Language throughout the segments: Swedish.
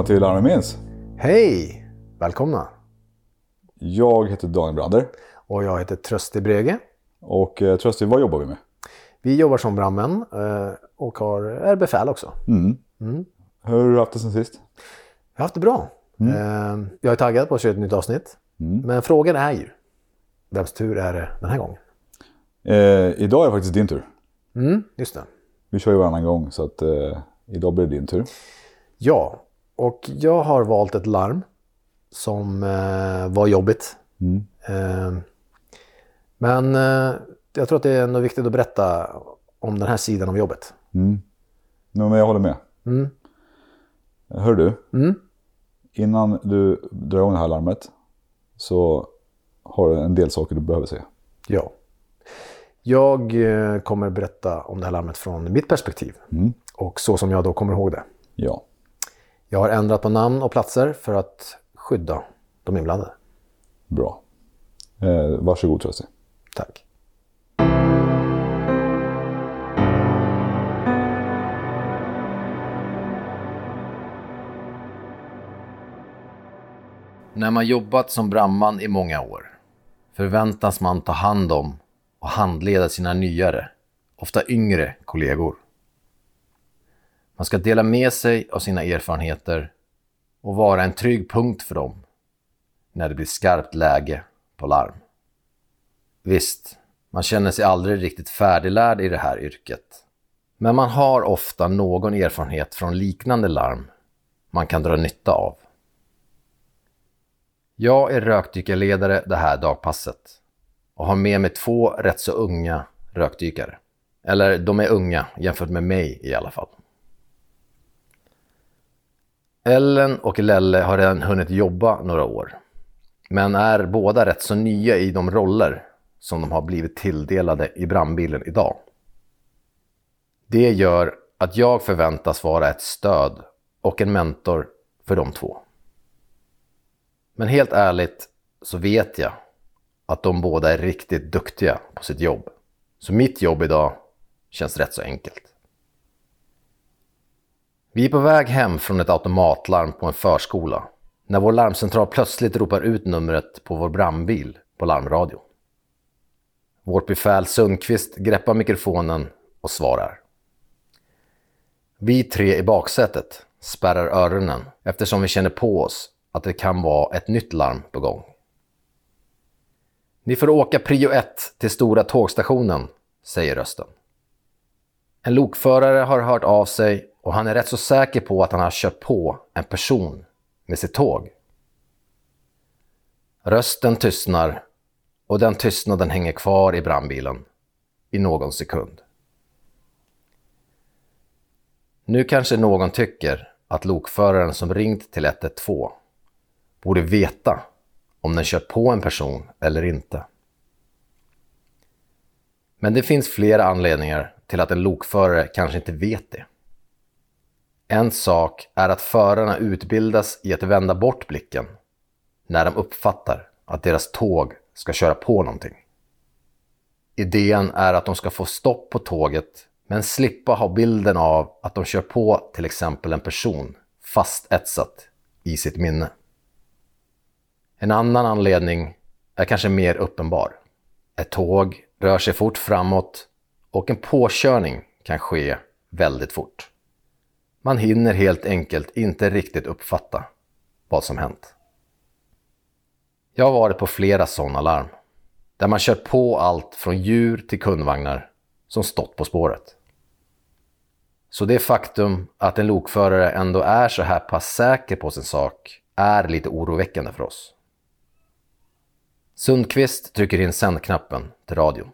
Välkomna till Arne Minns. Hej! Välkomna! Jag heter Daniel Brander. Och jag heter Trösti Brege. Och eh, Trösti, vad jobbar vi med? Vi jobbar som brandmän eh, och har, är befäl också. Hur har du haft det sen sist? Jag har haft det bra. Eh, jag är taggad på att köra ett nytt avsnitt. Men frågan är ju, vems tur är det den här gången? Eh, idag är det faktiskt din tur. Mm, just det. Vi kör ju varannan gång så att eh, idag blir det din tur. Ja, och jag har valt ett larm som eh, var jobbigt. Eh, men eh, jag tror att det är ändå viktigt att berätta om den här sidan av jobbet. No, men jag håller med. Hör du? Innan du drar igång det här larmet så har du en del saker du behöver se. Ja. Jag eh, kommer berätta om det här larmet från mitt perspektiv. Och så som jag då kommer ihåg det. Ja. Jag har ändrat på namn och platser för att skydda de inblandade. Bra. Eh, varsågod Trösti. Tack. När man jobbat som brandman i många år förväntas man ta hand om och handleda sina nyare, ofta yngre kollegor. Man ska dela med sig av sina erfarenheter och vara en trygg punkt för dem när det blir skarpt läge på larm. Visst, man känner sig aldrig riktigt färdiglärd i det här yrket. Men man har ofta någon erfarenhet från liknande larm man kan dra nytta av. Jag är rökdykarledare det här dagpasset och har med mig två rätt så unga rökdykare. Eller de är unga jämfört med mig i alla fall. Ellen och Lelle har redan hunnit jobba några år. Men är båda rätt så nya i de roller som de har blivit tilldelade i brandbilen idag. Det gör att jag förväntas vara ett stöd och en mentor för de två. Men helt ärligt så vet jag att de båda är riktigt duktiga på sitt jobb. Så mitt jobb idag känns rätt så enkelt. Vi är på väg hem från ett automatlarm på en förskola när vår larmcentral plötsligt ropar ut numret på vår brandbil på larmradio. Vårt befäl Sundqvist greppar mikrofonen och svarar. Vi tre i baksätet spärrar öronen eftersom vi känner på oss att det kan vara ett nytt larm på gång. Ni får åka prio 1 till stora tågstationen, säger rösten. En lokförare har hört av sig och han är rätt så säker på att han har kört på en person med sitt tåg. Rösten tystnar och den tystnaden hänger kvar i brandbilen i någon sekund. Nu kanske någon tycker att lokföraren som ringt till 112 borde veta om den kört på en person eller inte. Men det finns flera anledningar till att en lokförare kanske inte vet det. En sak är att förarna utbildas i att vända bort blicken när de uppfattar att deras tåg ska köra på någonting. Idén är att de ska få stopp på tåget men slippa ha bilden av att de kör på till exempel en person fastetsat i sitt minne. En annan anledning är kanske mer uppenbar. Ett tåg rör sig fort framåt och en påkörning kan ske väldigt fort. Man hinner helt enkelt inte riktigt uppfatta vad som hänt. Jag har varit på flera sådana larm. Där man kört på allt från djur till kundvagnar som stått på spåret. Så det faktum att en lokförare ändå är så här pass säker på sin sak är lite oroväckande för oss. Sundqvist trycker in sändknappen till radion.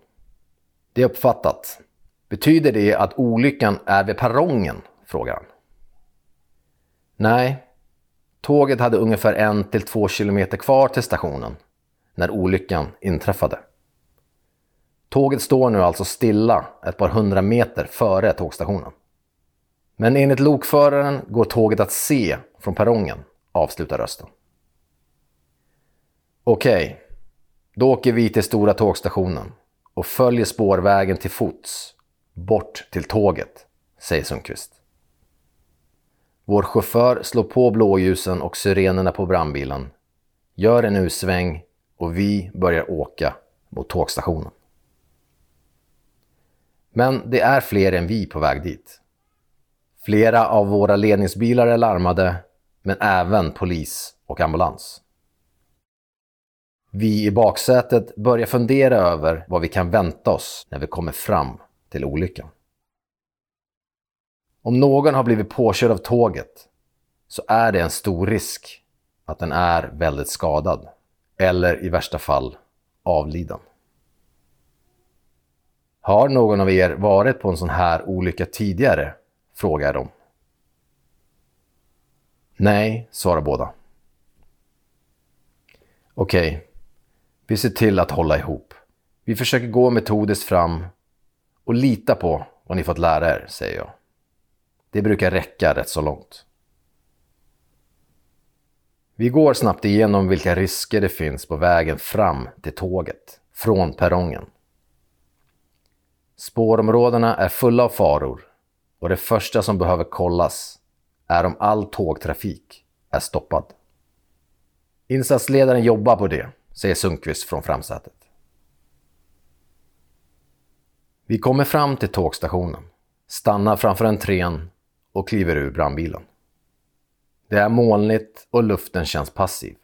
Det är uppfattat. Betyder det att olyckan är vid perrongen? frågar han. Nej, tåget hade ungefär en till två kilometer kvar till stationen när olyckan inträffade. Tåget står nu alltså stilla ett par hundra meter före tågstationen. Men enligt lokföraren går tåget att se från perrongen, avslutar rösten. Okej, då åker vi till stora tågstationen och följer spårvägen till fots, bort till tåget, säger Sundqvist. Vår chaufför slår på blåljusen och sirenerna på brandbilen, gör en U-sväng och vi börjar åka mot tågstationen. Men det är fler än vi på väg dit. Flera av våra ledningsbilar är larmade, men även polis och ambulans. Vi i baksätet börjar fundera över vad vi kan vänta oss när vi kommer fram till olyckan. Om någon har blivit påkörd av tåget så är det en stor risk att den är väldigt skadad eller i värsta fall avliden. Har någon av er varit på en sån här olycka tidigare? frågar de. Nej, svarar båda. Okej, okay. vi ser till att hålla ihop. Vi försöker gå metodiskt fram och lita på vad ni fått lära er, säger jag. Det brukar räcka rätt så långt. Vi går snabbt igenom vilka risker det finns på vägen fram till tåget, från perrongen. Spårområdena är fulla av faror och det första som behöver kollas är om all tågtrafik är stoppad. Insatsledaren jobbar på det, säger Sundqvist från framsätet. Vi kommer fram till tågstationen, stannar framför entrén och kliver ur brandbilen. Det är molnigt och luften känns passiv.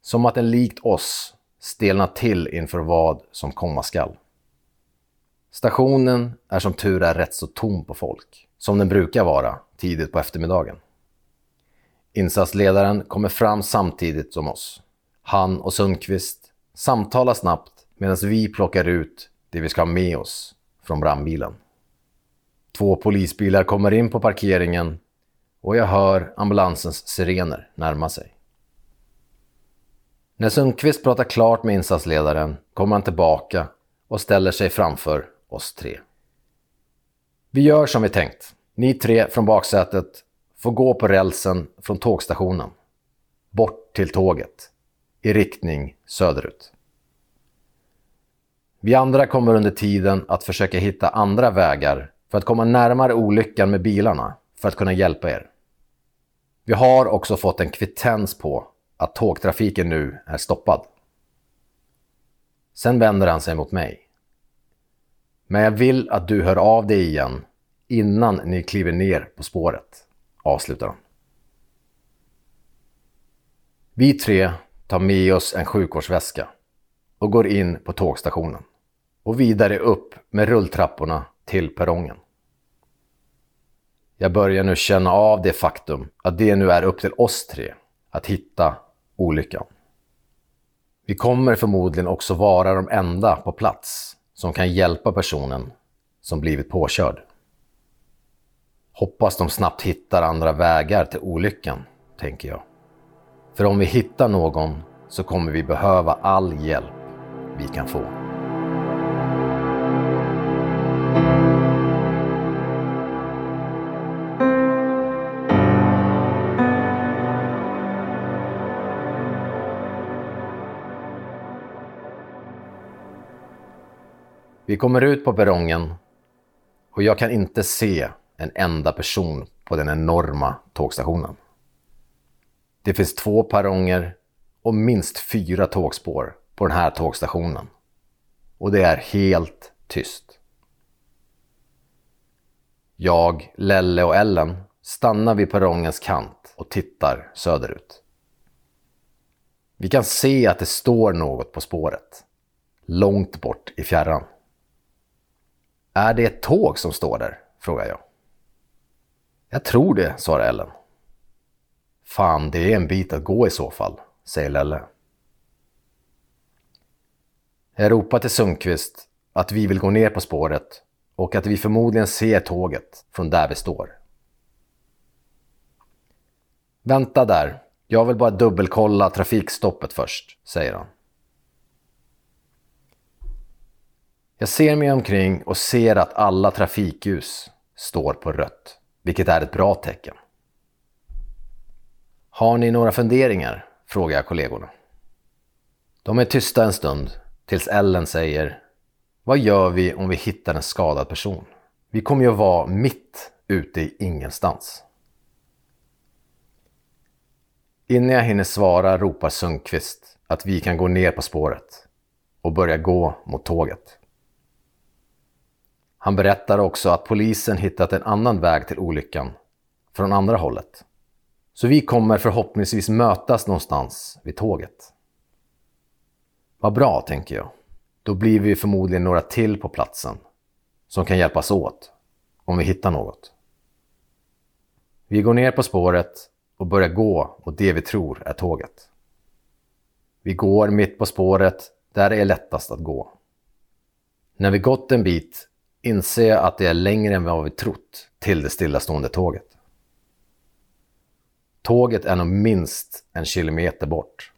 Som att den likt oss stelnar till inför vad som komma skall. Stationen är som tur är rätt så tom på folk, som den brukar vara tidigt på eftermiddagen. Insatsledaren kommer fram samtidigt som oss. Han och Sundqvist samtalar snabbt medan vi plockar ut det vi ska ha med oss från brandbilen. Två polisbilar kommer in på parkeringen och jag hör ambulansens sirener närma sig. När Sundqvist pratar klart med insatsledaren kommer han tillbaka och ställer sig framför oss tre. Vi gör som vi tänkt. Ni tre från baksätet får gå på rälsen från tågstationen. Bort till tåget. I riktning söderut. Vi andra kommer under tiden att försöka hitta andra vägar för att komma närmare olyckan med bilarna för att kunna hjälpa er. Vi har också fått en kvittens på att tågtrafiken nu är stoppad. Sen vänder han sig mot mig. Men jag vill att du hör av dig igen innan ni kliver ner på spåret, avslutar han. Vi tre tar med oss en sjukvårdsväska och går in på tågstationen och vidare upp med rulltrapporna till perrongen. Jag börjar nu känna av det faktum att det nu är upp till oss tre att hitta olyckan. Vi kommer förmodligen också vara de enda på plats som kan hjälpa personen som blivit påkörd. Hoppas de snabbt hittar andra vägar till olyckan, tänker jag. För om vi hittar någon så kommer vi behöva all hjälp vi kan få. Vi kommer ut på perrongen och jag kan inte se en enda person på den enorma tågstationen. Det finns två perronger och minst fyra tågspår på den här tågstationen. Och det är helt tyst. Jag, Lelle och Ellen stannar vid perrongens kant och tittar söderut. Vi kan se att det står något på spåret. Långt bort i fjärran. Är det ett tåg som står där? frågar jag. Jag tror det, svarar Ellen. Fan, det är en bit att gå i så fall, säger Lelle. Jag ropar till Sundqvist att vi vill gå ner på spåret och att vi förmodligen ser tåget från där vi står. Vänta där, jag vill bara dubbelkolla trafikstoppet först, säger han. Jag ser mig omkring och ser att alla trafikljus står på rött, vilket är ett bra tecken. Har ni några funderingar? frågar jag kollegorna. De är tysta en stund tills Ellen säger Vad gör vi om vi hittar en skadad person? Vi kommer ju att vara mitt ute i ingenstans. Innan jag hinner svara ropar Sundqvist att vi kan gå ner på spåret och börja gå mot tåget. Han berättar också att polisen hittat en annan väg till olyckan från andra hållet. Så vi kommer förhoppningsvis mötas någonstans vid tåget. Vad bra, tänker jag. Då blir vi förmodligen några till på platsen som kan hjälpas åt om vi hittar något. Vi går ner på spåret och börjar gå mot det vi tror är tåget. Vi går mitt på spåret där det är lättast att gå. När vi gått en bit inser jag att det är längre än vad vi trott till det stillastående tåget. Tåget är nog minst en kilometer bort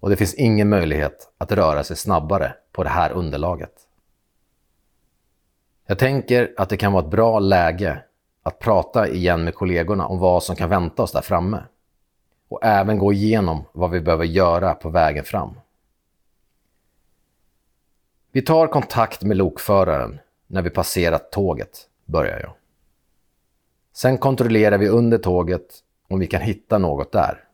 och det finns ingen möjlighet att röra sig snabbare på det här underlaget. Jag tänker att det kan vara ett bra läge att prata igen med kollegorna om vad som kan vänta oss där framme och även gå igenom vad vi behöver göra på vägen fram. Vi tar kontakt med lokföraren när vi passerat tåget, börjar jag. Sen kontrollerar vi under tåget om vi kan hitta något där.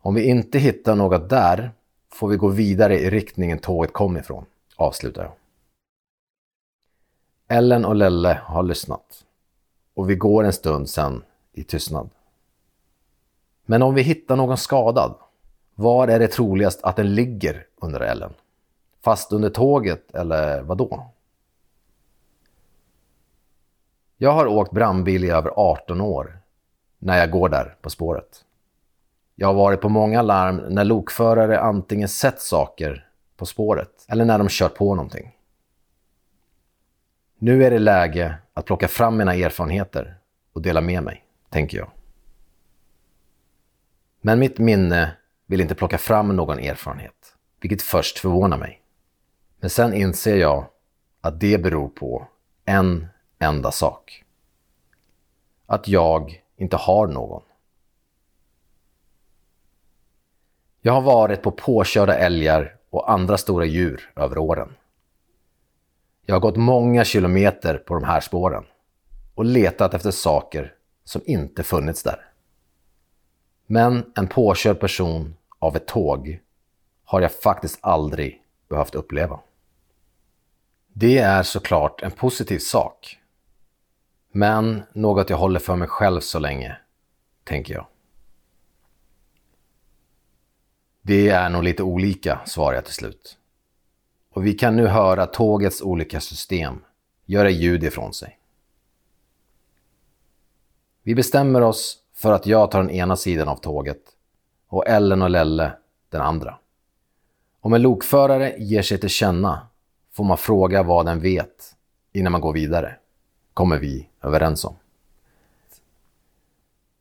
Om vi inte hittar något där får vi gå vidare i riktningen tåget kom ifrån, avslutar jag. Ellen och Lelle har lyssnat och vi går en stund sen i tystnad. Men om vi hittar någon skadad, var är det troligast att den ligger, undrar Ellen? Fast under tåget eller vad då? Jag har åkt brandbil i över 18 år när jag går där på spåret. Jag har varit på många larm när lokförare antingen sett saker på spåret eller när de kört på någonting. Nu är det läge att plocka fram mina erfarenheter och dela med mig, tänker jag. Men mitt minne vill inte plocka fram någon erfarenhet, vilket först förvånar mig. Men sen inser jag att det beror på en enda sak. Att jag inte har någon. Jag har varit på påkörda älgar och andra stora djur över åren. Jag har gått många kilometer på de här spåren och letat efter saker som inte funnits där. Men en påkörd person av ett tåg har jag faktiskt aldrig behövt uppleva. Det är såklart en positiv sak. Men något jag håller för mig själv så länge, tänker jag. Det är nog lite olika, svarar jag till slut. Och vi kan nu höra tågets olika system göra ljud ifrån sig. Vi bestämmer oss för att jag tar den ena sidan av tåget och Ellen och Lelle den andra. Om en lokförare ger sig till känna får man fråga vad den vet innan man går vidare, kommer vi överens om.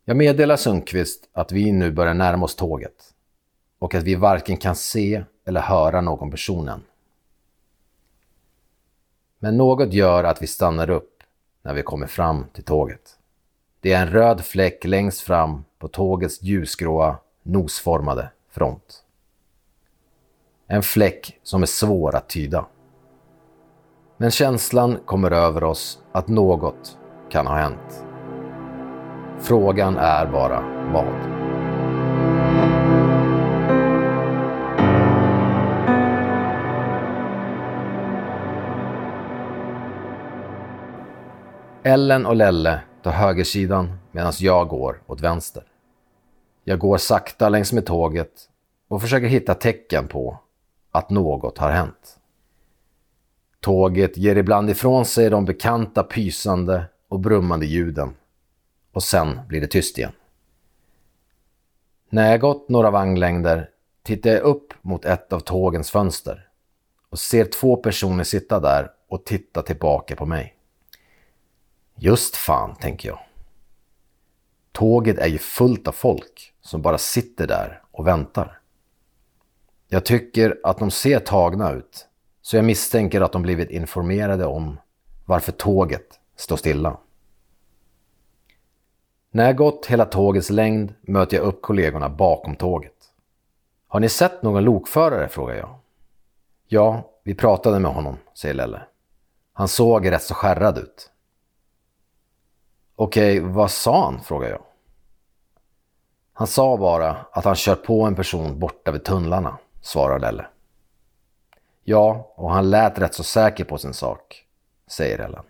Jag meddelar Sundqvist att vi nu börjar närma oss tåget och att vi varken kan se eller höra någon person än. Men något gör att vi stannar upp när vi kommer fram till tåget. Det är en röd fläck längst fram på tågets ljusgråa, nosformade front. En fläck som är svår att tyda. Men känslan kommer över oss att något kan ha hänt. Frågan är bara vad. Ellen och Lelle tar högersidan medan jag går åt vänster. Jag går sakta längs med tåget och försöker hitta tecken på att något har hänt. Tåget ger ibland ifrån sig de bekanta pysande och brummande ljuden och sen blir det tyst igen. När jag gått några vagnlängder tittar jag upp mot ett av tågens fönster och ser två personer sitta där och titta tillbaka på mig. Just fan, tänker jag. Tåget är ju fullt av folk som bara sitter där och väntar. Jag tycker att de ser tagna ut, så jag misstänker att de blivit informerade om varför tåget står stilla. När jag gått hela tågets längd möter jag upp kollegorna bakom tåget. Har ni sett någon lokförare? frågar jag. Ja, vi pratade med honom, säger Lelle. Han såg rätt så skärrad ut. Okej, vad sa han? frågar jag. Han sa bara att han kört på en person borta vid tunnlarna, svarar Lelle. Ja, och han lät rätt så säker på sin sak, säger Ellen.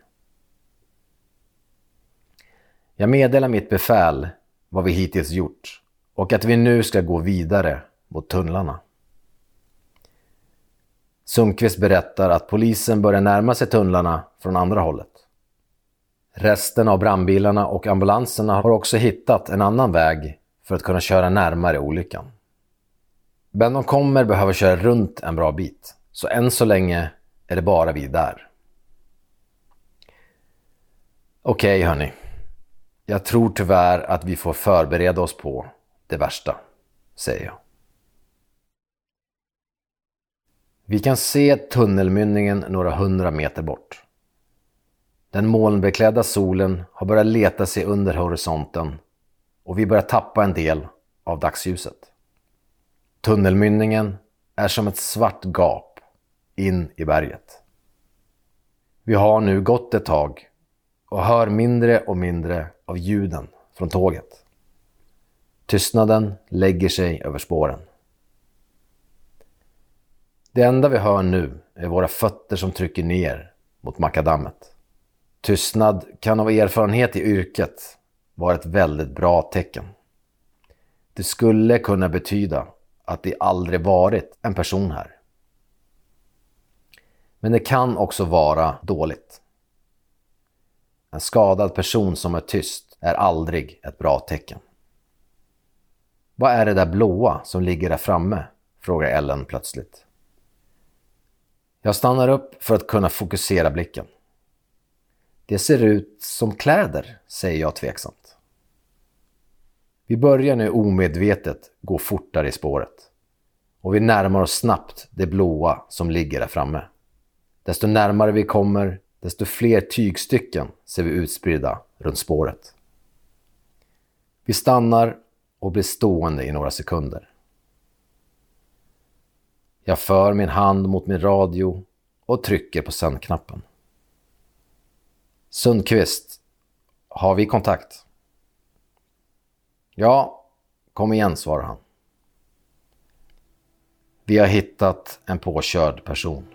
Jag meddelar mitt befäl vad vi hittills gjort och att vi nu ska gå vidare mot tunnlarna. Sundqvist berättar att polisen börjar närma sig tunnlarna från andra hållet. Resten av brandbilarna och ambulanserna har också hittat en annan väg för att kunna köra närmare olyckan. Men de kommer behöva köra runt en bra bit, så än så länge är det bara vi där. Okej okay, hörni. Jag tror tyvärr att vi får förbereda oss på det värsta, säger jag. Vi kan se tunnelmynningen några hundra meter bort. Den molnbeklädda solen har börjat leta sig under horisonten och vi börjar tappa en del av dagsljuset. Tunnelmynningen är som ett svart gap in i berget. Vi har nu gått ett tag och hör mindre och mindre av ljuden från tåget. Tystnaden lägger sig över spåren. Det enda vi hör nu är våra fötter som trycker ner mot makadammet. Tystnad kan av erfarenhet i yrket vara ett väldigt bra tecken. Det skulle kunna betyda att det aldrig varit en person här. Men det kan också vara dåligt. En skadad person som är tyst är aldrig ett bra tecken. Vad är det där blåa som ligger där framme? frågar Ellen plötsligt. Jag stannar upp för att kunna fokusera blicken. Det ser ut som kläder, säger jag tveksamt. Vi börjar nu omedvetet gå fortare i spåret och vi närmar oss snabbt det blåa som ligger där framme. Desto närmare vi kommer, desto fler tygstycken ser vi utspridda runt spåret. Vi stannar och blir stående i några sekunder. Jag för min hand mot min radio och trycker på sändknappen. Sundqvist, har vi kontakt? Ja, kom igen, svarar han. Vi har hittat en påkörd person.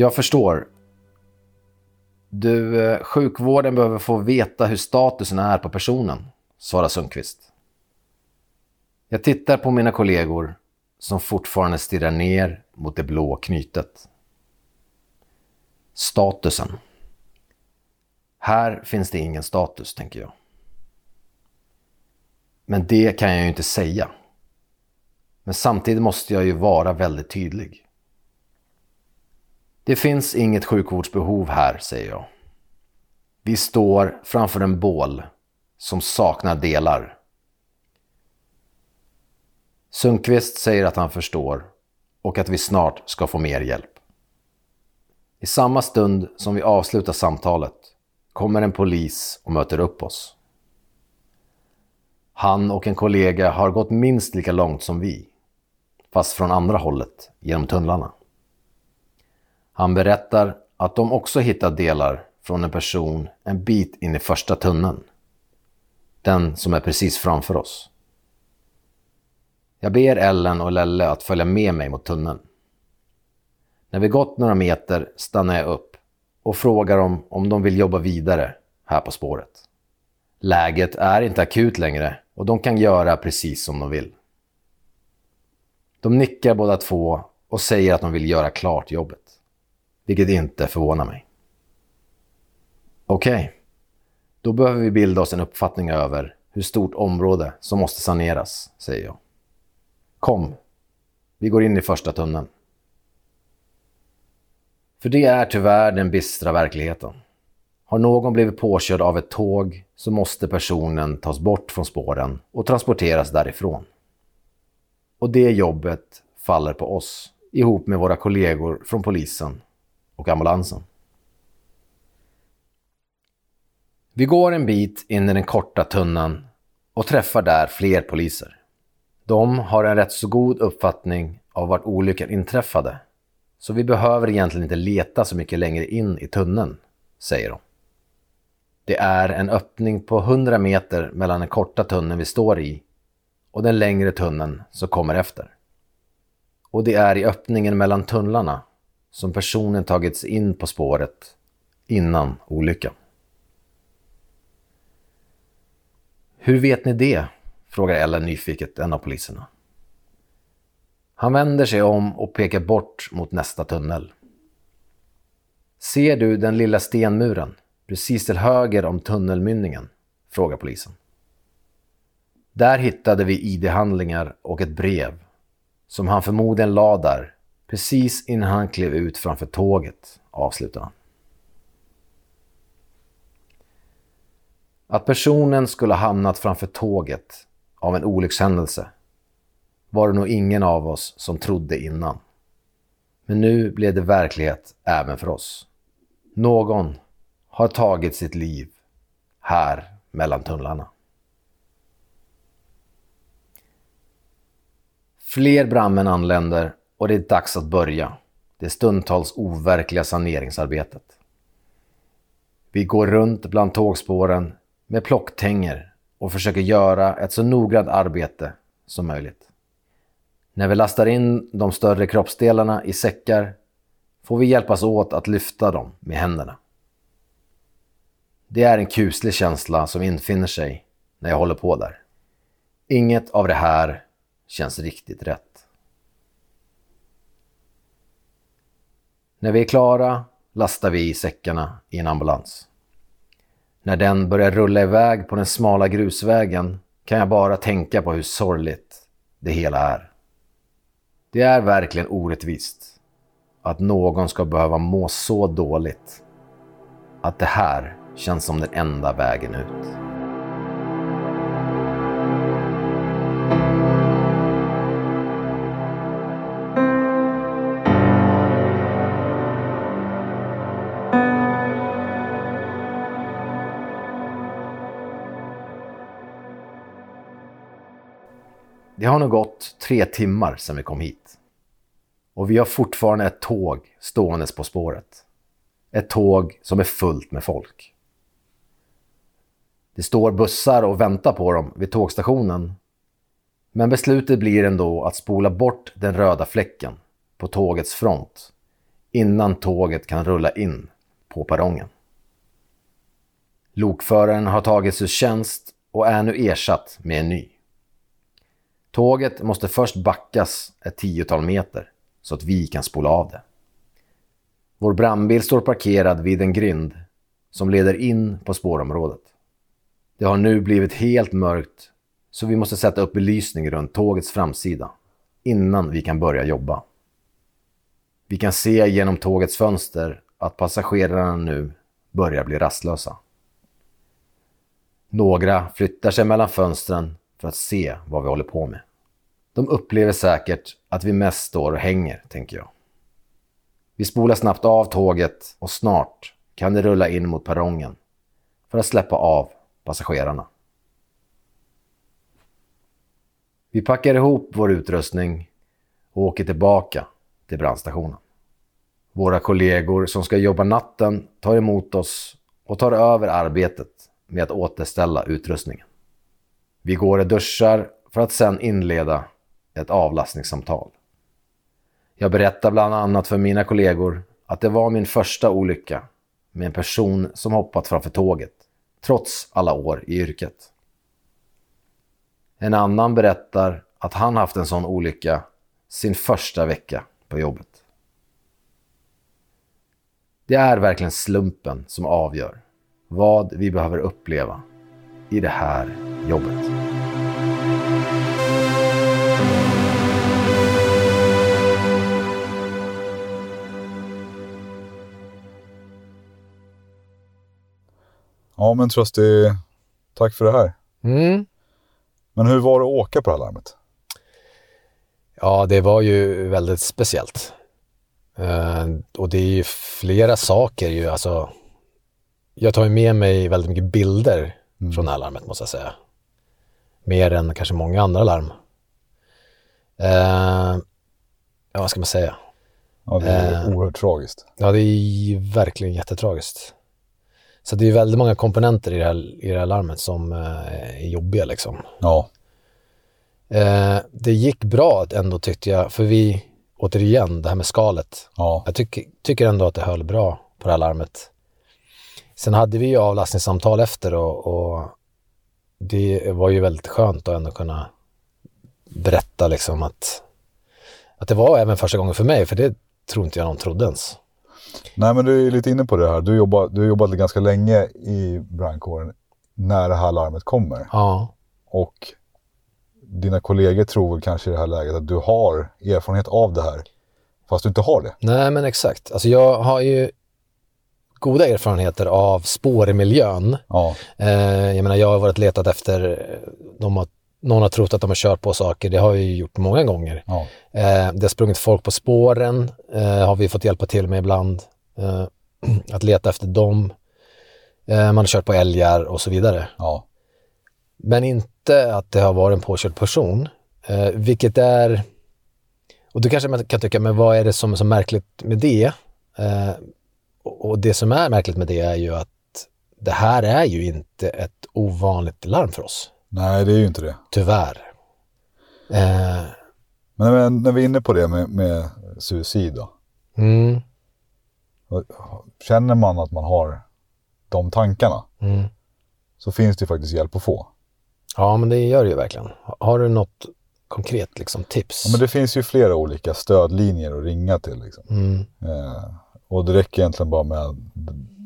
Jag förstår. Du, eh, sjukvården behöver få veta hur statusen är på personen, svarar Sundqvist. Jag tittar på mina kollegor som fortfarande stirrar ner mot det blå knytet. Statusen. Här finns det ingen status, tänker jag. Men det kan jag ju inte säga. Men samtidigt måste jag ju vara väldigt tydlig. Det finns inget sjukvårdsbehov här, säger jag. Vi står framför en bål som saknar delar. Sundqvist säger att han förstår och att vi snart ska få mer hjälp. I samma stund som vi avslutar samtalet kommer en polis och möter upp oss. Han och en kollega har gått minst lika långt som vi, fast från andra hållet genom tunnlarna. Han berättar att de också hittat delar från en person en bit in i första tunneln. Den som är precis framför oss. Jag ber Ellen och Lelle att följa med mig mot tunneln. När vi gått några meter stannar jag upp och frågar dem om de vill jobba vidare här på spåret. Läget är inte akut längre och de kan göra precis som de vill. De nickar båda två och säger att de vill göra klart jobbet vilket inte förvånar mig. Okej, okay. då behöver vi bilda oss en uppfattning över hur stort område som måste saneras, säger jag. Kom, vi går in i första tunneln. För det är tyvärr den bistra verkligheten. Har någon blivit påkörd av ett tåg så måste personen tas bort från spåren och transporteras därifrån. Och det jobbet faller på oss ihop med våra kollegor från polisen och ambulansen. Vi går en bit in i den korta tunneln och träffar där fler poliser. De har en rätt så god uppfattning av vart olyckan inträffade, så vi behöver egentligen inte leta så mycket längre in i tunneln, säger de. Det är en öppning på 100 meter mellan den korta tunneln vi står i och den längre tunneln som kommer efter. Och det är i öppningen mellan tunnlarna som personen tagits in på spåret innan olyckan. Hur vet ni det? frågar Ellen nyfiket en av poliserna. Han vänder sig om och pekar bort mot nästa tunnel. Ser du den lilla stenmuren precis till höger om tunnelmynningen? frågar polisen. Där hittade vi ID-handlingar och ett brev som han förmodligen la där precis innan han klev ut framför tåget, avslutade han. Att personen skulle ha hamnat framför tåget av en olyckshändelse var det nog ingen av oss som trodde innan. Men nu blev det verklighet även för oss. Någon har tagit sitt liv här mellan tunnlarna. Fler brandmän anländer och det är dags att börja det stundtals overkliga saneringsarbetet. Vi går runt bland tågspåren med plocktänger och försöker göra ett så noggrant arbete som möjligt. När vi lastar in de större kroppsdelarna i säckar får vi hjälpas åt att lyfta dem med händerna. Det är en kuslig känsla som infinner sig när jag håller på där. Inget av det här känns riktigt rätt. När vi är klara lastar vi i säckarna i en ambulans. När den börjar rulla iväg på den smala grusvägen kan jag bara tänka på hur sorgligt det hela är. Det är verkligen orättvist att någon ska behöva må så dåligt att det här känns som den enda vägen ut. Har nu gått tre timmar sedan vi kom hit. Och vi har fortfarande ett tåg ståendes på spåret. Ett tåg som är fullt med folk. Det står bussar och väntar på dem vid tågstationen. Men beslutet blir ändå att spola bort den röda fläcken på tågets front innan tåget kan rulla in på perrongen. Lokföraren har tagits ur tjänst och är nu ersatt med en ny. Tåget måste först backas ett tiotal meter så att vi kan spola av det. Vår brandbil står parkerad vid en grind som leder in på spårområdet. Det har nu blivit helt mörkt så vi måste sätta upp belysning runt tågets framsida innan vi kan börja jobba. Vi kan se genom tågets fönster att passagerarna nu börjar bli rastlösa. Några flyttar sig mellan fönstren för att se vad vi håller på med. De upplever säkert att vi mest står och hänger, tänker jag. Vi spolar snabbt av tåget och snart kan det rulla in mot perrongen för att släppa av passagerarna. Vi packar ihop vår utrustning och åker tillbaka till brandstationen. Våra kollegor som ska jobba natten tar emot oss och tar över arbetet med att återställa utrustningen. Vi går och duschar för att sedan inleda ett avlastningssamtal. Jag berättar bland annat för mina kollegor att det var min första olycka med en person som hoppat framför tåget, trots alla år i yrket. En annan berättar att han haft en sån olycka sin första vecka på jobbet. Det är verkligen slumpen som avgör vad vi behöver uppleva i det här jobbet. Ja men Trusty, tack för det här. Mm. Men hur var det att åka på det här larmet? Ja, det var ju väldigt speciellt. Uh, och det är ju flera saker ju, alltså. Jag tar ju med mig väldigt mycket bilder mm. från det här larmet måste jag säga. mer än kanske många andra larm. Eh, ja, vad ska man säga? Ja, det är Eh. oerhört tragiskt. Ja, det är verkligen jättetragiskt. Så det är väldigt många komponenter i det här, i det här larmet som eh, är jobbiga liksom. Ja, Eh, det gick bra ändå tyckte jag, för vi, återigen, det här med skalet. ja, Jag tycker, tycker ändå att det höll bra på det här larmet. Sen hade vi ju avlastningssamtal efter och, och det var ju väldigt skönt att ändå kunna berätta liksom att, att det var även första gången för mig, för det tror inte jag någon trodde ens. Nej, men du är lite inne på det här. Du, jobbar, du har jobbat ganska länge i brandkåren när det här larmet kommer. Ja, Och dina kollegor tror väl kanske i det här läget att du har erfarenhet av det här. Fast du inte har det. nej men exakt. Alltså jag har ju goda erfarenheter av spår i miljön. Ja, Eh, jag menar, jag har varit letat efter, de har, någon har trott att de har kört på saker, det har jag ju gjort många gånger. ja, Eh, det har sprungit folk på spåren, eh, har vi fått hjälpa till med ibland. Eh, att leta efter dem. Eh, man har kört på älgar och så vidare. ja, Men inte att det har varit en påkörd person. Eh, vilket är... Och då kanske man kan tycka, men vad är det som är så märkligt med det? Och det som är märkligt med det är ju att det här är ju inte ett ovanligt larm för oss. nej det är ju inte det. Tyvärr. Eh, Men när, när vi är inne på det med, med suicid då. mm, Känner man att man har de tankarna mm. så finns det ju faktiskt hjälp att få. Ja, men det gör det ju verkligen. Har du något konkret liksom, tips? Ja, men det finns ju flera olika stödlinjer att ringa till. Liksom. mm, Eh, och det räcker egentligen bara med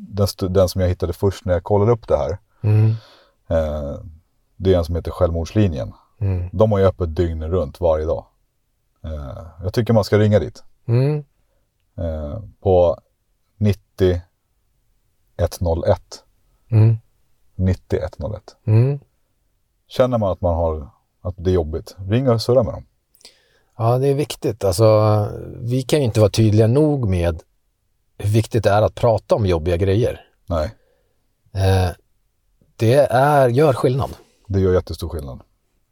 den, den som jag hittade först när jag kollade upp det här. mm, Eh, det är en som heter Självmordslinjen. mm, De har ju öppet dygnet runt varje dag. Eh, jag tycker man ska ringa dit. mm, Eh, på 90 101. mm, 90 101. mm. Känner man att man har att det är jobbigt, ring och surra med dem. Ja, det är viktigt. Alltså, vi kan ju inte vara tydliga nog med hur viktigt det är att prata om jobbiga grejer. Nej, Eh, det är, gör skillnad. det gör jättestor skillnad.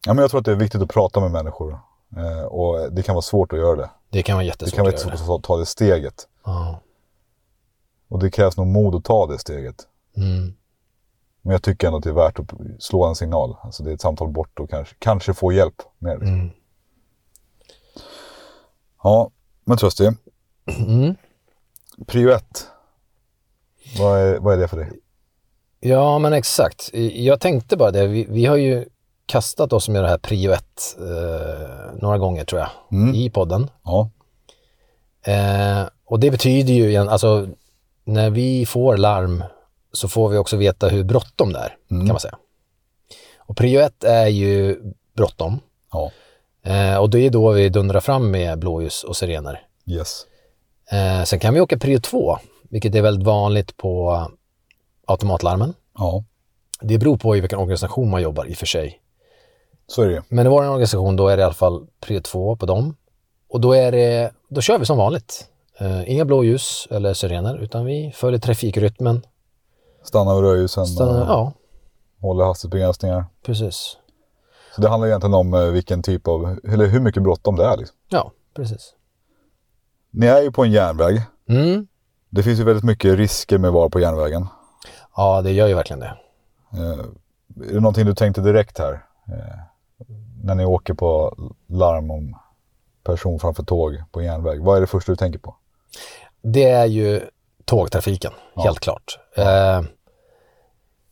Ja, men jag tror att det är viktigt att prata med människor. Eh, och det kan vara svårt att göra det. Det kan vara Det jättesvårt kan vara att göra svårt det. att ta det steget. Ja. Och det krävs nog mod att ta det steget. Mm. Men jag tycker ändå att det är värt att slå en signal. Alltså det är ett samtal bort och kanske, kanske få hjälp med det. Mm. Ja, men Trösti. Mm. Prio ett. Vad är, vad är det för dig? Ja, men exakt. Jag tänkte bara det. Vi, vi har ju kastat oss med det här prio 1 eh, några gånger tror jag Mm. i podden. Ja, Eh, och det betyder ju, alltså när vi får larm så får vi också veta hur bråttom det är, Mm. kan man säga. Och prio 1 är ju bråttom. ja, Eh, och det är då vi dundrar fram med blåljus och sirener. yes. Eh, sen kan vi åka prio 2, vilket är väldigt vanligt på automatlarmen. Ja, Det beror på i vilken organisation man jobbar i och för sig. så är det. Men i vår organisation då är det i alla fall prio 2 på dem. Och då, är det, då kör vi som vanligt. Eh, inga blåljus eller sirener, utan vi följer trafikrytmen. Stanna vid rödljusen Stannar, och ja, håller hastighetsbegränsningar. precis. Så det handlar egentligen om eh, vilken typ av, eller hur mycket bråttom det är. Liksom. Ja, precis. Ni är ju på en järnväg. Mm. Det finns ju väldigt mycket risker med att vara på järnvägen. Ja, det gör ju verkligen det. Eh, är det någonting du tänkte direkt här? Eh, när ni åker på larm om person framför tåg på järnväg. Vad är det första du tänker på? Det är ju tågtrafiken, helt klart. Eh,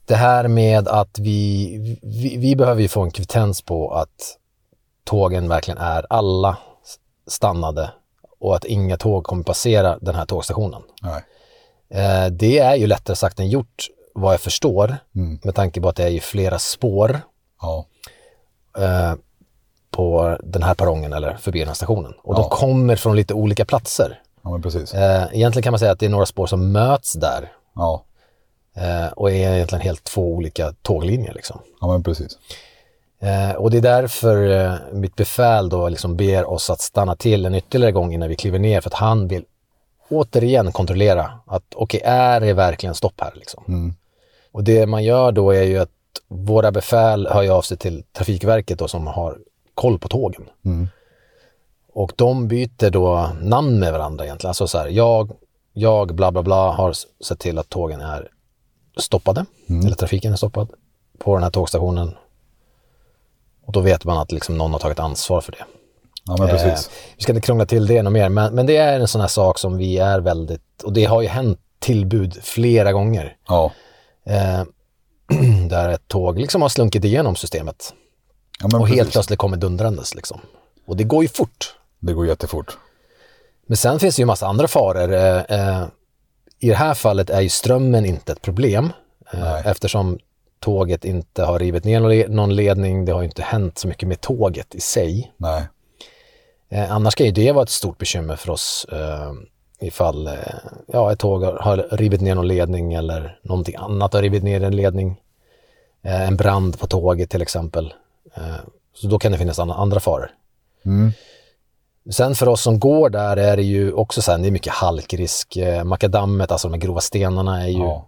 det här med att vi, vi, vi behöver ju få en kvittens på att tågen verkligen är alla stannade och att inga tåg kommer passera den här tågstationen. Nej. Eh, det är ju lättare sagt än gjort vad jag förstår Mm. med tanke på att det är ju flera spår Ja, eh, på den här perrongen eller förbi den här stationen. Och Ja. de kommer från lite olika platser. ja men precis. Eh, egentligen kan man säga att det är några spår som möts där Ja, eh, och är egentligen helt två olika tåglinjer. Liksom. ja men precis. Eh, och det är därför eh, mitt befäl då liksom ber oss att stanna till en ytterligare gång innan vi kliver ner för att han vill återigen kontrollera att okej, är det verkligen stopp här? Liksom. Mm. Och det man gör då är ju att våra befäl hör av sig till Trafikverket då, som har koll på tågen. Och de byter då namn med varandra egentligen. Alltså så här, jag, jag bla bla bla har sett till att tågen är stoppade, eller trafiken är stoppad på den här tågstationen. Och då vet man att liksom någon har tagit ansvar för det. Ja, men precis. Eh, vi ska inte krångla till det något mer, men, men det är en sån här sak som vi är väldigt, och det har ju hänt tillbud flera gånger. Ja. Eh, där ett tåg liksom har slunkit igenom systemet ja och precis. helt plötsligt kommer dundrandes liksom. Och det går ju fort. Det går jättefort. Men sen finns det ju massa andra faror. Eh, eh, I det här fallet är ju strömmen inte ett problem eh, eftersom tåget inte har rivit ner någon le- någon ledning. Det har inte hänt så mycket med tåget i sig. Nej. Eh, annars kan ju det vara ett stort bekymmer för oss eh, ifall eh, ja, ett tåg har, har rivit ner någon ledning eller någonting annat har rivit ner en ledning. Eh, en brand på tåget till exempel. Eh, så då kan det finnas andra, andra faror. Mm. Sen för oss som går där är det ju också så här, det är mycket halkrisk. Eh, makadammet, alltså de här grova stenarna är ju Ja.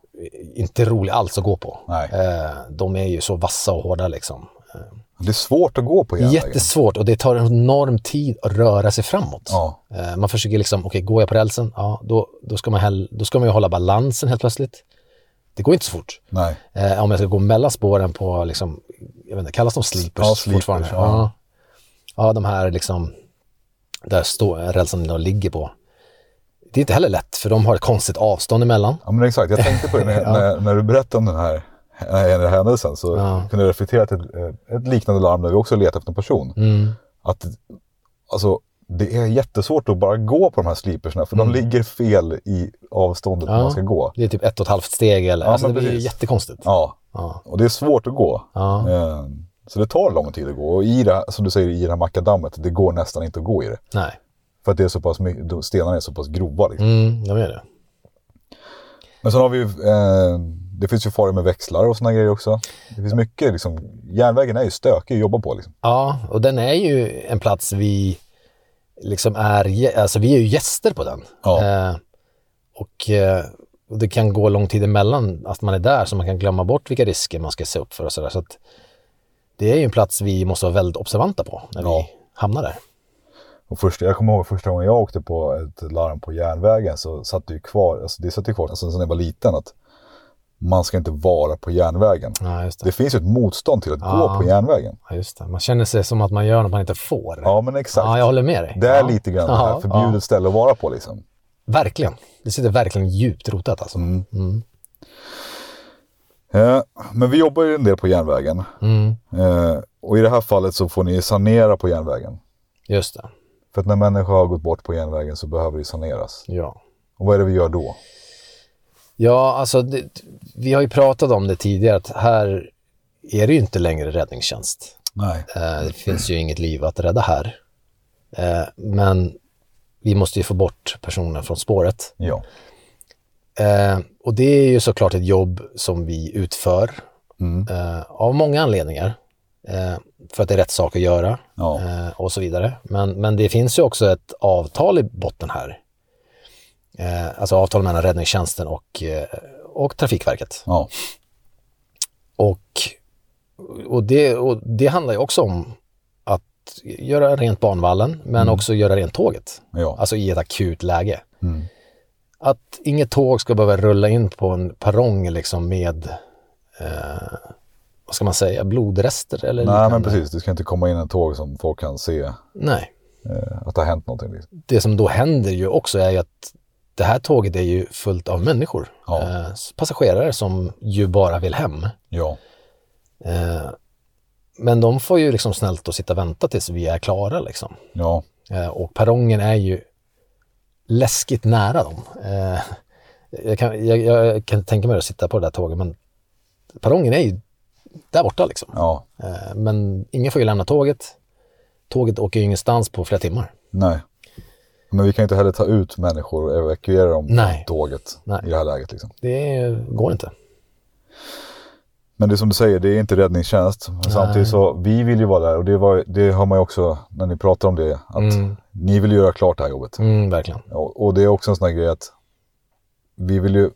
Inte roliga alls att gå på. Nej. Eh, de är ju så vassa och hårda liksom. Det är svårt att gå på järnvägen. Jättesvårt och det tar en enorm tid att röra sig framåt. Ja. Eh, Man försöker liksom, okej, går jag på rälsen? Ja, då, då, ska man hell, då ska man ju hålla balansen helt plötsligt. Det går inte så fort. Nej. Eh, om jag ska gå mellan spåren på, liksom, jag vet inte, kallas de sleepers, Ja, sleepers, fortfarande? ja. Ja. ja, de här liksom, där stå, rälsen ligger på. Det är inte heller lätt, för de har ett konstigt avstånd emellan. Ja, men exakt. Jag tänkte på det när, när, när du berättade om den här, den här händelsen. Så Ja. kunde jag reflektera till ett, ett liknande larm där vi också letar efter en person. Mm. Att, alltså, det är jättesvårt att bara gå på de här slipersna för de ligger fel i avståndet Mm. Ja. man ska gå. Det är typ ett och ett halvt steg eller, Ja, alltså det men blir precis. jättekonstigt. Ja, Ja. och det är svårt att gå. Ja. Eh, Så det tar lång tid att gå. Och i det, som du säger, i det här makadammet, det går nästan inte att gå i det. Nej, För att det är så pass, my- de- stenarna är så pass grova. Liksom. mm, de är det. Men sen har vi ju, eh, det finns ju faror med växlar och sådana grejer också. Det finns mycket, liksom, järnvägen är ju stökig att jobba på. Liksom. Ja, och den är ju en plats vi liksom är, alltså vi är ju gäster på den. Ja. Eh, och, eh, det kan gå lång tid emellan att man är där så man kan glömma bort vilka risker man ska se upp för och sådär. Så att det är ju en plats vi måste vara väldigt observanta på när Ja. vi hamnar där. Och första, jag kommer ihåg första gången jag åkte på ett larm på järnvägen så satt det ju kvar, alltså det satt ju kvar alltså, sen jag var liten att man ska inte vara på järnvägen. Ja, det. Det finns ju ett motstånd till att Ja. gå på järnvägen. Ja, just det. Man känner sig som att man gör något man inte får. Ja men exakt. Ja, jag håller med dig. Det är lite grann det här förbjudet ställe att vara på liksom. Verkligen. Det sitter verkligen djupt rotat alltså. Mm. Eh, men vi jobbar ju en del på järnvägen. Mm. Eh, och i det här fallet så får ni sanera på järnvägen. Just det. För att när människor har gått bort på järnvägen så behöver det saneras. Ja. Och vad är det vi gör då? Ja, alltså det, vi har ju pratat om det tidigare att här är det ju inte längre räddningstjänst. Nej. Eh, det finns ju inget liv att rädda här. Eh, men vi måste ju få bort personen från spåret. Ja. Eh, och det är ju såklart ett jobb som vi utför eh, av många anledningar. Eh, för att det är rätt sak att göra Ja. eh, och så vidare. Men, men det finns ju också ett avtal i botten här. Eh, alltså avtal mellan räddningstjänsten och, eh, och Trafikverket. Ja. Och, och, det, och det handlar ju också om att göra rent banvallen, men också göra rent tåget. Ja. Alltså i ett akut läge. Att inget tåg ska behöva rulla in på en perrong liksom med, eh, vad ska man säga, blodrester eller Nej men precis, det ska inte komma in en tåg som folk kan se Nej. eh, att det har hänt någonting. Liksom. Det som då händer ju också är ju att det här tåget är ju fullt av människor. Ja. Eh, passagerare som ju bara vill hem. Ja. Eh, men de får ju liksom snällt att sitta och vänta tills vi är klara liksom. Ja. Och perrongen är ju läskigt nära dem. Jag, kan, jag, jag kan tänka mig att sitta på det där tåget, men perrongen är ju där borta liksom. Ja. Eh, men ingen får ju lämna tåget. Tåget åker ju ingenstans på flera timmar. Nej. Men vi kan inte heller ta ut människor och evakuera dem Nej. från tåget Nej. i det här läget. Liksom. Det går inte. Men det är som du säger, det är inte räddningstjänst. Men samtidigt så, vi vill ju vara där och det, var, det har man ju också när ni pratar om det, att ni vill göra klart det här jobbet. Mm, verkligen. Och, och det är också en sån här grej att vi vill ju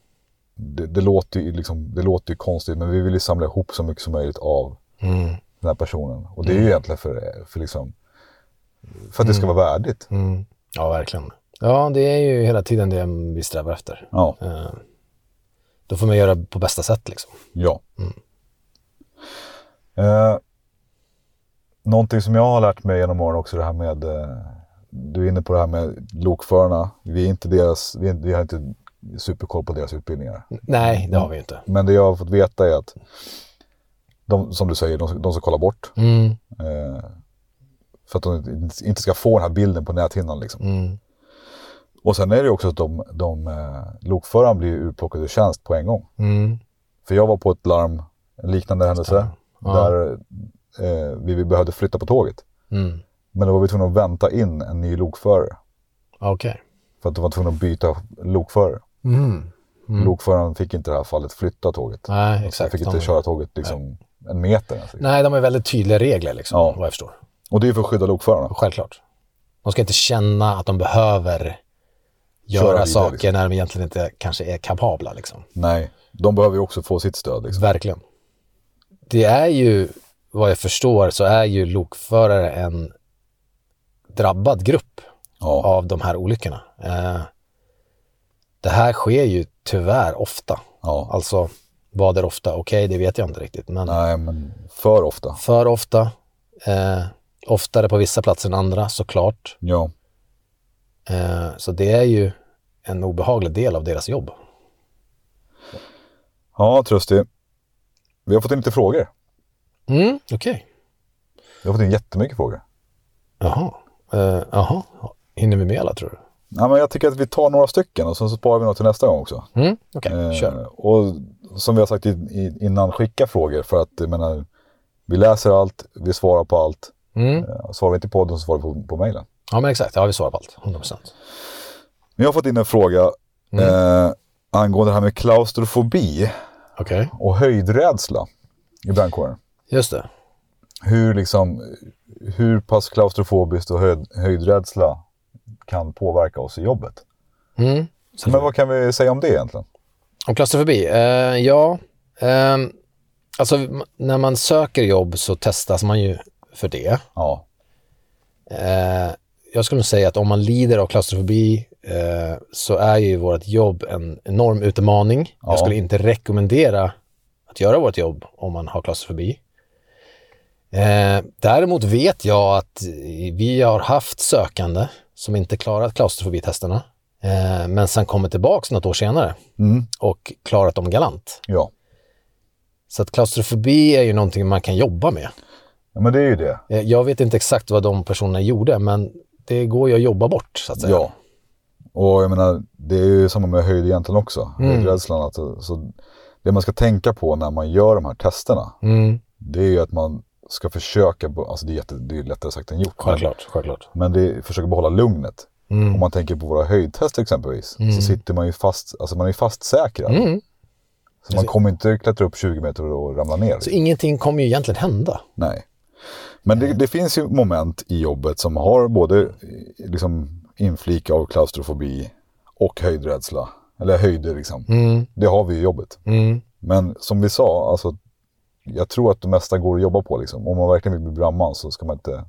det, det, låter ju liksom, det låter ju konstigt men vi vill ju samla ihop så mycket som möjligt av Mm. den här personen. Och det är ju egentligen för, för, liksom, för att det ska vara värdigt. Mm. Ja, verkligen. Ja, det är ju hela tiden det vi strävar efter. Ja, Eh, då får man göra på bästa sätt liksom. ja. Eh, någonting som jag har lärt mig genom åren också det här med, eh, du är inne på det här med lokförarna. Vi, är inte deras, vi, är, vi har inte superkoll på deras utbildningar. Nej, det har vi ju inte. Men det jag har fått veta är att de, som du säger, de, de ska kolla bort. Mm. Eh, för att de inte- ska få den här bilden på näthinnan. Liksom. Mm. Och sen är det också att de, de eh, lokföraren blir urplockad ur tjänst på en gång. Mm. För jag var på ett larm, en liknande händelse, Ja. där eh, vi, vi behövde flytta på tåget. Mm. Men då var vi tvungna att vänta in en ny lokförare. Okej. För att de var tvungna att byta lokförare. Mm. Lokföraren fick inte i det här fallet flytta tåget. Nej, Så exakt. fick inte De- köra tåget liksom en meter. ens. Nej, de har väldigt tydliga regler liksom, Ja. vad jag förstår. Och det är för att skydda lokförarna. Självklart. De ska inte känna att de behöver göra vidare, saker liksom. när de egentligen inte kanske är kapabla. Liksom. Nej, de behöver ju också få sitt stöd. Liksom. Verkligen. Det är ju, vad jag förstår, så är ju lokförare en drabbad grupp Ja, av de här olyckorna. Eh, det här sker ju tyvärr ofta. ja. Alltså, vad är ofta? Okej, det vet jag inte riktigt. Men Nej, men för ofta. för ofta. Eh, oftare på vissa platser än andra, såklart. Ja, Eh, så det är ju en obehaglig del av deras jobb. ja Trösti. Vi har fått in lite frågor. Mm, okej. Vi har fått in jättemycket frågor. Jaha. Eh, Jaha. Hinner vi med alla tror du? Ja, men jag tycker att vi tar några stycken och sen så sparar vi något till nästa gång också. Mm, okej, Eh, kör. och som vi har sagt i, i, innan, skicka frågor för att jag menar, vi läser allt, vi svarar på allt. Mm. Eh, Svarar vi inte på podden så svarar vi på, på mejlen. Ja, men exakt. Ja, vi svarar på allt. 100 procent. Vi har fått in en fråga eh, angående det här med klaustrofobi Okej, och höjdrädsla i brandkåren. just det. Hur, liksom, hur pass klaustrofobiskt och höjd, höjdrädsla kan påverka oss i jobbet. Mm. Men vad kan vi säga om det egentligen? Om klaustrofobi? Eh, ja, ehm, alltså när man söker jobb så testas man ju för det. Ja, Eh, jag skulle säga att om man lider av klaustrofobi eh, så är ju vårt jobb en enorm utmaning. Ja. Jag skulle inte rekommendera att göra vårt jobb om man har klaustrofobi. Eh, däremot vet jag att vi har haft sökande som inte klarat klaustrofobitesterna eh, men sen kommer tillbaka något år senare mm. och klarat dem galant. ja. Så att klaustrofobi är ju någonting man kan jobba med. ja men det är ju det. Eh, Jag vet inte exakt vad de personerna gjorde, men det går ju att jobba bort så att säga. Ja. Och jag menar, det är ju samma med höjd egentligen också. Mm. Höjdrädslan. Att, så det man ska tänka på när man gör de här testerna, Mm, det är ju att man ska försöka, alltså det är, jätte, det är lättare sagt än gjort. Men, självklart, självklart. men det försöka behålla lugnet. Mm. Om man tänker på våra höjdtester exempelvis, så sitter man ju fast, alltså man är fastsäkrad. Mm. Så man kommer inte klättra upp 20 meter och ramla ner. Så ingenting kommer ju egentligen hända. Nej. Men det, det finns ju moment i jobbet som har både liksom, inflik av klaustrofobi och höjdrädsla. Eller höjder liksom. Mm, Det har vi i jobbet. mm, Men som vi sa, alltså, jag tror att det mesta går att jobba på. Liksom. Om man verkligen vill bli brandman så ska man inte...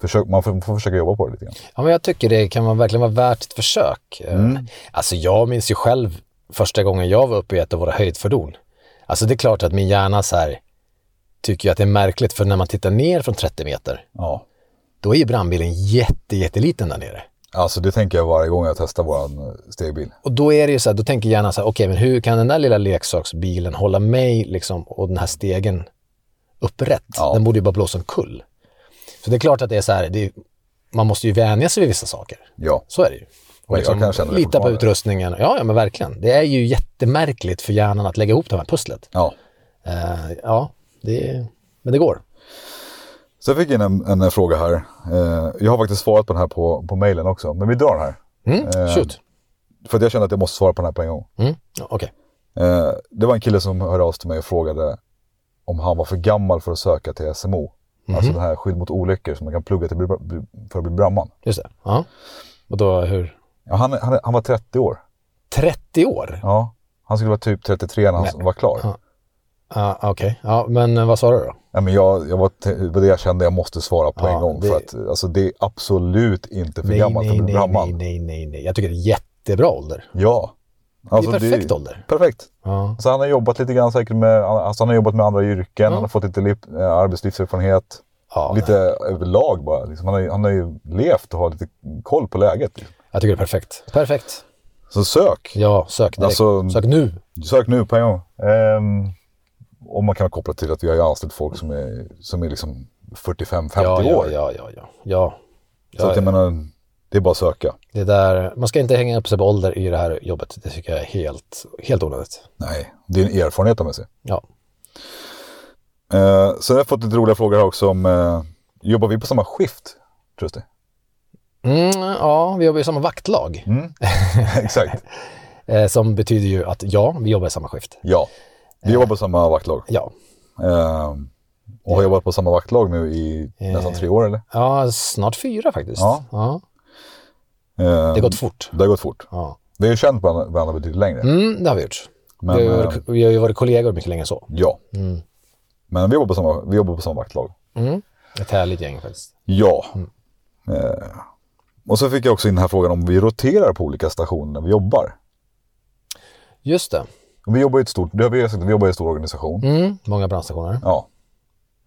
Försök, man får, får försöka jobba på det lite grann. Ja, men jag tycker det kan vara, verkligen vara värt ett försök. Eh, Mm. Alltså jag minns ju själv första gången jag var uppe i ett av våra höjdfordon. Alltså det är klart att min hjärna så här tycker att det är märkligt för när man tittar ner från 30 meter, Ja. då är ju brandbilen jätte, jätteliten där nere. Alltså det tänker jag varje gång jag testar vår stegbil. Och då är det ju så här, då tänker hjärnan så här, okej, men hur kan den där lilla leksaksbilen hålla mig liksom och den här stegen upprätt? Ja. Den borde ju bara blåsa omkull. Så det är klart att det är så här, är, man måste ju vänja sig vid vissa saker. Ja. Så är det ju. Och jag det lita på utrustningen. Ja, ja, men verkligen. Det är ju jättemärkligt för hjärnan att lägga ihop det här pusslet. ja. Eh, ja, det, men det går. Så jag fick in en, en, fråga här. Eh, jag har faktiskt svarat på den här på, på mejlen också. Men vi drar den här. Mm, Eh, shoot. För att jag känner att jag måste svara på den här på en gång. Mm, Okej. Eh, det var en kille som hörde av sig till mig och frågade om han var för gammal för att söka till SMO. Mhm. Alltså den här skydd mot olyckor som man kan plugga till för att bli brandman. Just det. Ja. Och då hur? Ja, han, han, han var 30 år. 30 år? Ja. Han skulle vara typ 33 när han Nej. var klar. Ja. Ja, Okej, ja, men eh, vad sa du då? Nej, men jag, jag var, det det jag kände jag måste svara på Ja, en gång. det- För att alltså, det är absolut inte för Nej, gammalt för nej, att bli nej, brandman. nej, nej, nej, nej. Jag tycker det är jättebra ålder. Ja. Alltså, det är perfekt ålder. Perfekt. Ja. Så han har jobbat lite grann säkert med, alltså han har jobbat med andra yrken, han har fått lite lip, eh, arbetslivserfarenhet. Ja, Lite överlag bara. Liksom. Han, har, han har ju levt och har lite koll på läget. Liksom. Jag tycker det är perfekt. Perfekt. Så sök. Ja, sök direkt. Alltså- Sök nu. Sök nu på en gång. Ehm, och man kan koppla till att vi har ju anställt folk som är, som är liksom 45-50 Ja, ja, år. ja, ja, ja. ja. Så att jag ja. menar, det är bara att söka. Det där, man ska inte hänga upp sig på ålder i det här jobbet. Det tycker jag är helt, helt onödigt. Nej, det är en erfarenhet av med sig. Ja. Eh, sen har jag fått lite roliga frågor här också om, eh, jobbar vi på samma skift? Tror du? Mm, ja, vi jobbar i samma vaktlag. Exakt. Eh, som betyder ju att ja, vi jobbar i samma skift. Ja, vi jobbar på samma vaktlag. Ja. Eh, och har jobbat på samma vaktlag nu i nästan tre år eller? Ja, snart fyra faktiskt. Ja. ja. Eh, Det har gått fort. Det har gått fort. Ja. Vi har ju känt varandra, betydligt längre. Mm, det har vi gjort. Men, vi, har, eh, varit- vi har ju varit kollegor mycket längre än så. Ja. Men vi jobbar, på samma, vi jobbar på samma vaktlag. Mm. Ett härligt gäng faktiskt. Ja. Eh, och så fick jag också in den här frågan om vi roterar på olika stationer när vi jobbar. Just det. Och Vi jobbar i ett stort, det har vi sagt, vi jobbar i en stor organisation. Mm, många brandstationer. Ja.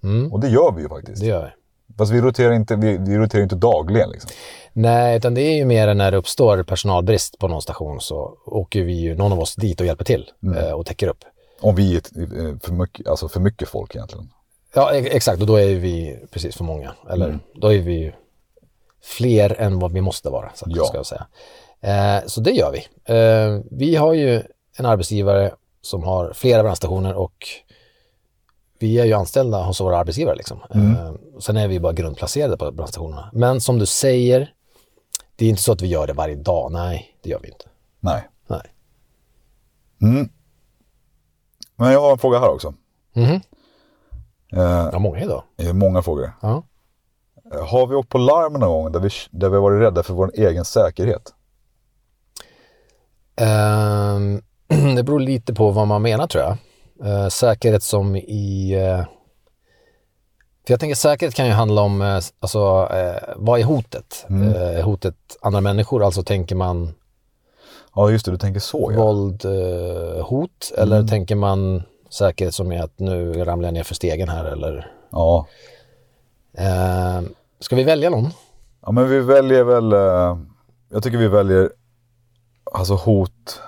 Mm. Och det gör vi ju faktiskt. Det gör vi. Fast vi roterar inte, vi, vi roterar inte dagligen liksom. Nej, utan det är ju mer när det uppstår personalbrist på någon station så åker vi ju, någon av oss dit och hjälper till eh, och täcker upp. Om vi är eh, för mycket, alltså för mycket folk egentligen. Ja, e- exakt. Och då är vi precis för många. Eller då är vi ju fler än vad vi måste vara, så Ja. ska jag säga. Eh, så det gör vi. Eh, vi har ju en arbetsgivare som har flera brandstationer och vi är ju anställda hos våra arbetsgivare. Liksom. Eh, sen är vi bara grundplacerade på brandstationerna. Men som du säger, det är inte så att vi gör det varje dag. Nej, det gör vi inte. Nej. Nej. Men jag har en fråga här också. Mhm. Eh, Ja, många idag. det är många frågor. Ja. Eh, Har vi åkt på larm någon gång där vi, där vi varit rädda för vår egen säkerhet? Ehm, det beror lite på vad man menar tror jag. Eh, säkerhet som i... eh, för jag tänker säkerhet kan ju handla om, eh, alltså, eh, vad är hotet? Eh, är hotet andra människor? Alltså tänker man Ja, just det, du tänker så ja. våld, eh, hot? Eller tänker man säkerhet som är att nu ramlar jag ner för stegen här eller? Ja. Eh, ska vi välja någon? Ja, men vi väljer väl, eh, jag tycker vi väljer alltså hot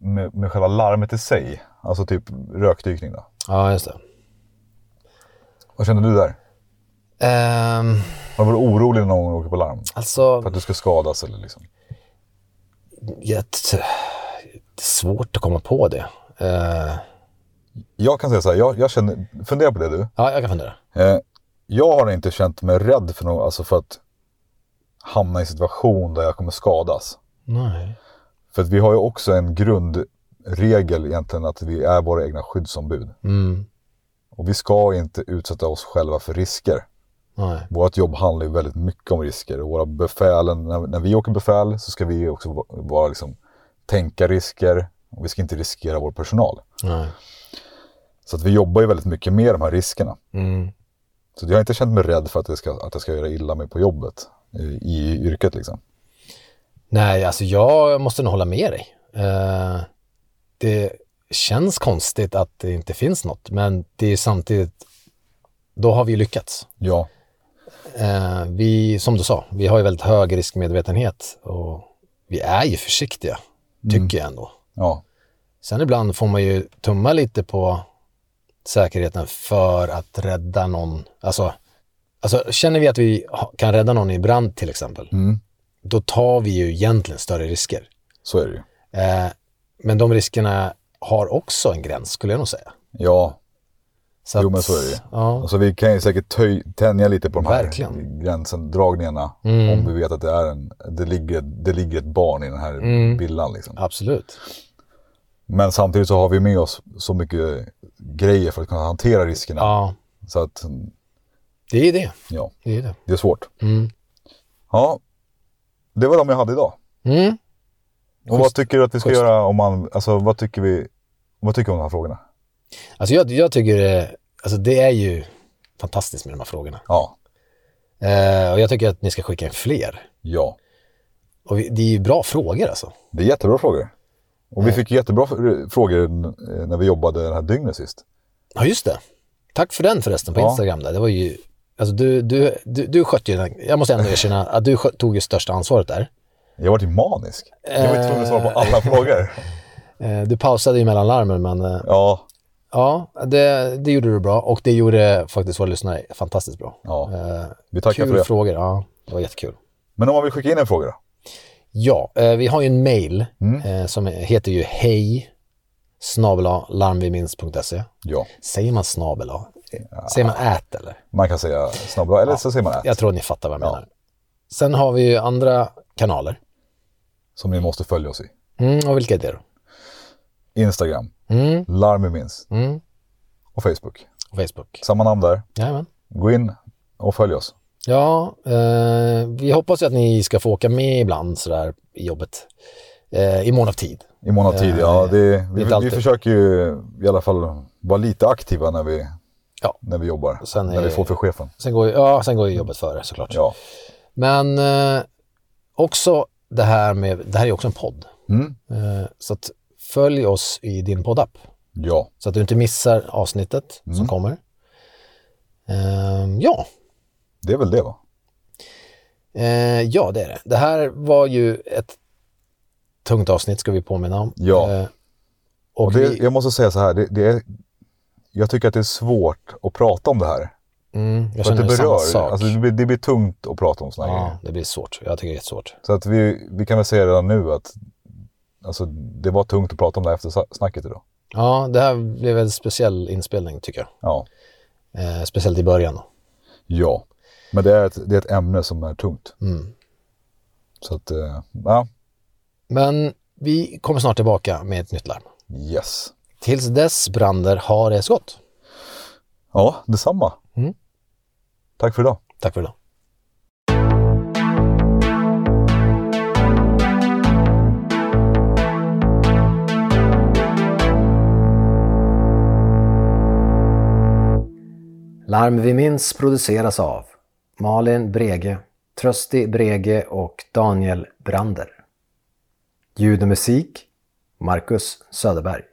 med, med själva larmet i sig. Alltså typ rökdykning då. Ja, just det. Vad känner du där? Ehm, Har du varit orolig någon gång du åker på larm? alltså, För att du ska skadas eller liksom? det är svårt att komma på det. Eh, Jag kan säga så här, jag, jag känner, fundera på det du. ja, jag kan fundera. Eh, jag har inte känt mig rädd för något, alltså för att hamna i en situation där jag kommer skadas. Nej. För att vi har ju också en grundregel egentligen att vi är våra egna skyddsombud. Mm. Och vi ska inte utsätta oss själva för risker. Nej. Vårt jobb handlar ju väldigt mycket om risker. Och våra befälen, när, när vi åker befäl så ska vi också va- vara liksom, tänka risker. Och vi ska inte riskera vår personal. Nej. Så att vi jobbar ju väldigt mycket med de här riskerna. Mm. Så jag har inte känt mig rädd för att jag ska, att jag ska göra illa mig på jobbet. I, i yrket liksom. Nej, alltså jag måste nog hålla med dig. Eh, det känns konstigt att det inte finns något, men det är samtidigt, då har vi lyckats. Ja, Eh, vi, som du sa, vi har ju väldigt hög riskmedvetenhet och vi är ju försiktiga, tycker jag ändå. ja, Sen ibland får man ju tumma lite på säkerheten för att rädda någon. Alltså, alltså känner vi att vi kan rädda någon i brand till exempel, då tar vi ju egentligen större risker. så är det ju. Eh, men de riskerna har också en gräns skulle jag nog säga. Ja, Så Jo, att- men så är det ju. Ja, alltså vi kan ju säkert töj, tänja lite på de här Verkligen. Mm. gränsen-dragningarna. Om vi vet att det, är en, det, ligger, det ligger ett barn i den här Mm. bilden. Liksom. absolut. Men samtidigt så har vi med oss så mycket grejer för att kunna hantera riskerna. Ja, Så att, det är det. ja, Det är det. det är svårt. Mm. Ja, det var de jag hade idag. Mm. Och vad tycker du att vi ska Just. göra om man, alltså vad tycker vi, vad tycker du om de här frågorna? Alltså jag, jag tycker det, alltså det är ju fantastiskt med de här frågorna. Ja. Eh, och jag tycker att ni ska skicka in fler. Ja. Och vi, det är ju bra frågor alltså. Det är jättebra frågor. Och vi fick jättebra frågor när vi jobbade det här dygnet sist. Ja, just det. Tack för den förresten på ja. Instagram där. Det var ju, alltså du, du, du, du skötte ju den, jag måste ändå erkänna att du tog ju största ansvaret där. Jag var ju manisk. Jag var ju tvungen att svara på alla frågor. Eh, du pausade ju mellan larmen men... Eh, ja. Ja, det, det gjorde du bra och det gjorde faktiskt våra lyssnare fantastiskt bra. Ja, eh, vi tackar kul för det. frågor, ja. Det var jättekul. Men om man vill skicka in en fråga då? Ja, vi har ju en mail mm. som heter ju hej larmviminst.se. Ja. Säger man snabel ja. Säger man ät eller? Man kan säga snabel eller ja. så säger man ät. Jag tror ni fattar vad jag menar. Sen har vi ju andra kanaler. Som ni måste följa oss i. Mm, och vilka är det då? Instagram, mm. Larmvinst mm. och Facebook. Och Facebook. Samma namn där. Jajamän. Gå in och följ oss. Ja, eh, vi hoppas ju att ni ska få åka med ibland sådär i jobbet. Eh, I mån av tid. I mån av tid, ja. Eh, det, vi, vi försöker ju i alla fall vara lite aktiva när vi, ja. när vi jobbar. Sen när är, vi får för chefen. Sen går, ja, sen går ju jobbet före såklart. Ja. Men eh, också det här med, det här är också en podd. Mm. Eh, så att följ oss i din poddapp. Ja. Så att du inte missar avsnittet mm. som kommer. Eh, ja. Det är väl det va? Eh, ja, det är det. Det här var ju ett tungt avsnitt ska vi påminna om. Ja. Eh, och, och det, vi... Jag måste säga så här, det, det, är, jag tycker att det är svårt att prata om det här. Mm, jag känner det berör, samma. Alltså det, blir, det blir tungt att prata om sådana ja, grejer. det blir svårt. Jag tycker det är svårt. Så att vi, vi kan väl säga redan nu att alltså, det var tungt att prata om det här efter snacket idag. Ja, det här blev en speciell inspelning tycker jag. Ja. Eh, speciellt i början. Ja, men det är ett, det är ett ämne som är tungt. Mm. Så att, eh, ja. Men vi kommer snart tillbaka med ett nytt larm. Yes. Tills dess, Brander, har det så gott. Ja, detsamma. Mm. Tack för idag. Tack för idag. Larm vi minns produceras av Malin Brege, Trösti Brege och Daniel Brander. Ljud och musik Marcus Söderberg.